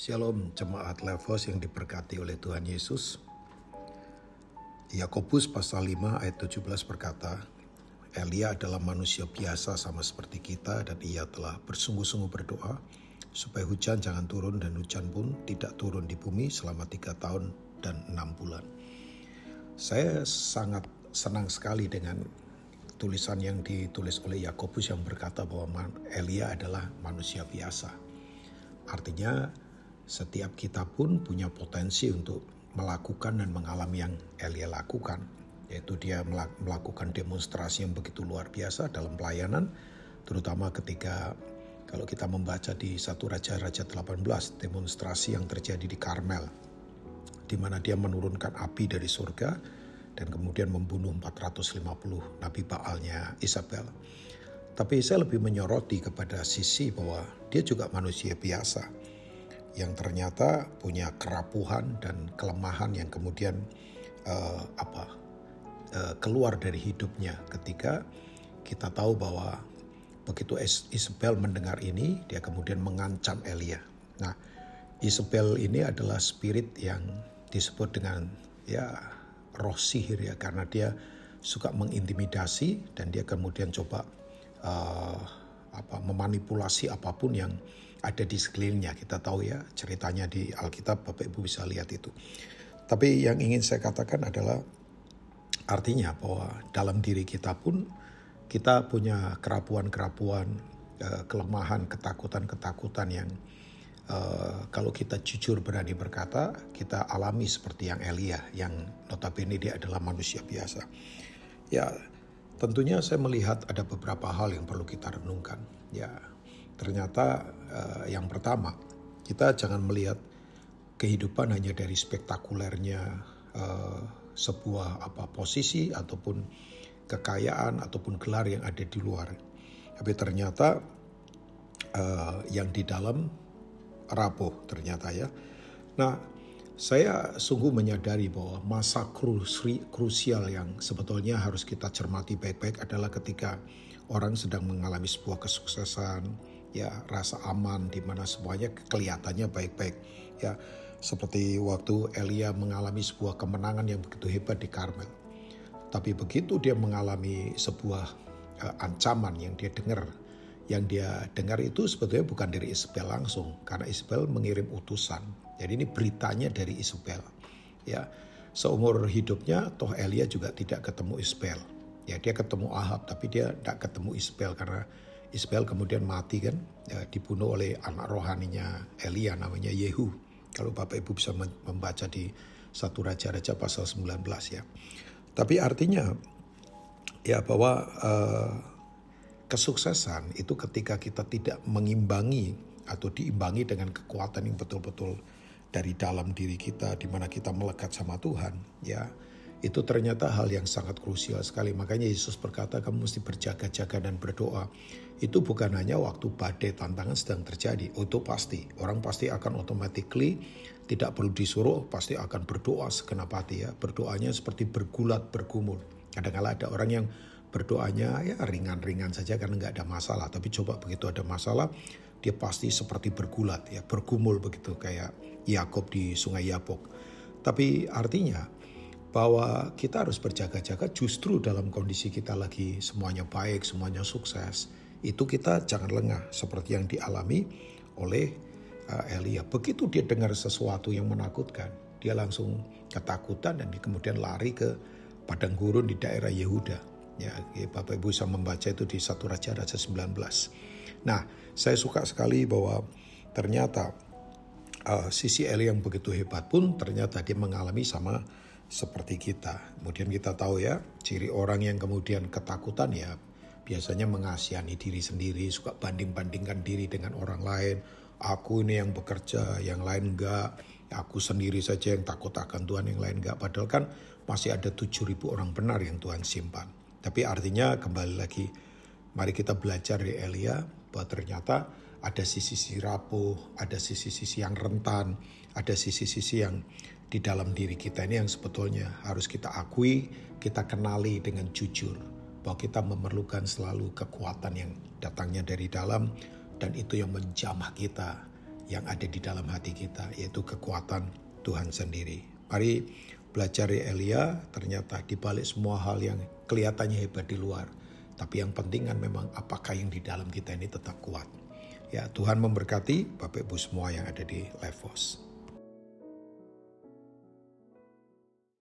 Shalom jemaat Levos yang diberkati oleh Tuhan Yesus. Yakobus pasal 5 ayat 17 berkata, Elia adalah manusia biasa sama seperti kita dan ia telah bersungguh-sungguh berdoa supaya hujan jangan turun dan hujan pun tidak turun di bumi selama tiga tahun dan enam bulan. Saya sangat senang sekali dengan tulisan yang ditulis oleh Yakobus yang berkata bahwa Elia adalah manusia biasa. Artinya setiap kita pun punya potensi untuk melakukan dan mengalami yang Elia lakukan yaitu dia melakukan demonstrasi yang begitu luar biasa dalam pelayanan, terutama ketika kalau kita membaca di satu Raja-Raja 18, demonstrasi yang terjadi di Karmel, di mana dia menurunkan api dari surga dan kemudian membunuh 450 nabi Baalnya Isabel. Tapi saya lebih menyoroti kepada sisi bahwa dia juga manusia biasa yang ternyata punya kerapuhan dan kelemahan yang kemudian uh, apa uh, keluar dari hidupnya ketika kita tahu bahwa begitu Isabel mendengar ini dia kemudian mengancam Elia. Nah, Isabel ini adalah spirit yang disebut dengan ya roh sihir ya karena dia suka mengintimidasi dan dia kemudian coba uh, apa memanipulasi apa pun yang ada di sekelilingnya. Kita tahu ya ceritanya di Alkitab Bapak Ibu bisa lihat itu. Tapi yang ingin saya katakan adalah Artinya bahwa dalam diri kita pun kita punya kerapuan-kerapuan, eh, kelemahan, ketakutan-ketakutan yang uh, kalau kita jujur berani berkata, kita alami seperti yang Elia, yang notabene dia adalah manusia biasa. Ya, tentunya saya melihat ada beberapa hal yang perlu kita renungkan. Ya, ternyata uh, yang pertama, kita jangan melihat kehidupan hanya dari spektakulernya uh, sebuah apa posisi ataupun kekayaan ataupun gelar yang ada di luar. Tapi ternyata uh, yang di dalam rapuh ternyata ya. Nah, saya sungguh menyadari bahwa masa krusial yang sebetulnya harus kita cermati baik-baik adalah ketika orang sedang mengalami sebuah kesuksesan, ya rasa aman di mana semuanya kelihatannya baik-baik, ya seperti waktu Elia mengalami sebuah kemenangan yang begitu hebat di Karmel. Tapi begitu dia mengalami sebuah uh, ancaman yang dia dengar, yang dia dengar itu sebetulnya bukan dari Isabel langsung, karena Isabel mengirim utusan. Jadi ini beritanya dari Isabel. Ya, seumur hidupnya toh Elia juga tidak ketemu Isabel. Ya, dia ketemu Ahab, tapi dia tidak ketemu Isabel karena Isabel kemudian mati kan, ya, dibunuh oleh anak rohaninya Elia namanya Yehu. Kalau Bapak Ibu bisa membaca di satu Raja-Raja pasal 19 ya. Tapi artinya ya bahwa uh, kesuksesan itu ketika kita tidak mengimbangi atau diimbangi dengan kekuatan yang betul-betul dari dalam diri kita di mana kita melekat sama Tuhan ya itu ternyata hal yang sangat krusial sekali. Makanya Yesus berkata kamu mesti berjaga-jaga dan berdoa. Itu bukan hanya waktu badai tantangan sedang terjadi. Itu pasti. Orang pasti akan automatically tidak perlu disuruh pasti akan berdoa segenap hati ya. Berdoanya seperti bergulat bergumul. Kadang-kala ada orang yang berdoanya ya ringan-ringan saja karena nggak ada masalah. Tapi coba begitu ada masalah dia pasti seperti bergulat ya bergumul begitu kayak Yakob di Sungai Yabok. Tapi artinya bahwa kita harus berjaga-jaga justru dalam kondisi kita lagi semuanya baik, semuanya sukses. Itu kita jangan lengah seperti yang dialami oleh uh, Elia. Begitu dia dengar sesuatu yang menakutkan, dia langsung ketakutan dan kemudian lari ke padang gurun di daerah Yehuda. Ya, Bapak Ibu bisa membaca itu di satu Raja-Raja 19. Nah, saya suka sekali bahwa ternyata uh, sisi Elia yang begitu hebat pun ternyata dia mengalami sama seperti kita. Kemudian kita tahu ya, ciri orang yang kemudian ketakutan ya biasanya mengasihani diri sendiri, suka banding-bandingkan diri dengan orang lain. Aku ini yang bekerja, yang lain enggak. Aku sendiri saja yang takut akan Tuhan, yang lain enggak. Padahal kan masih ada 7000 orang benar yang Tuhan simpan. Tapi artinya kembali lagi, mari kita belajar dari Elia bahwa ternyata ada sisi-sisi rapuh, ada sisi-sisi yang rentan, ada sisi-sisi yang di dalam diri kita ini yang sebetulnya harus kita akui, kita kenali dengan jujur bahwa kita memerlukan selalu kekuatan yang datangnya dari dalam dan itu yang menjamah kita, yang ada di dalam hati kita, yaitu kekuatan Tuhan sendiri. Mari belajar ya Elia, ternyata di balik semua hal yang kelihatannya hebat di luar, tapi yang penting kan memang apakah yang di dalam kita ini tetap kuat. Ya Tuhan memberkati Bapak Ibu semua yang ada di Levos.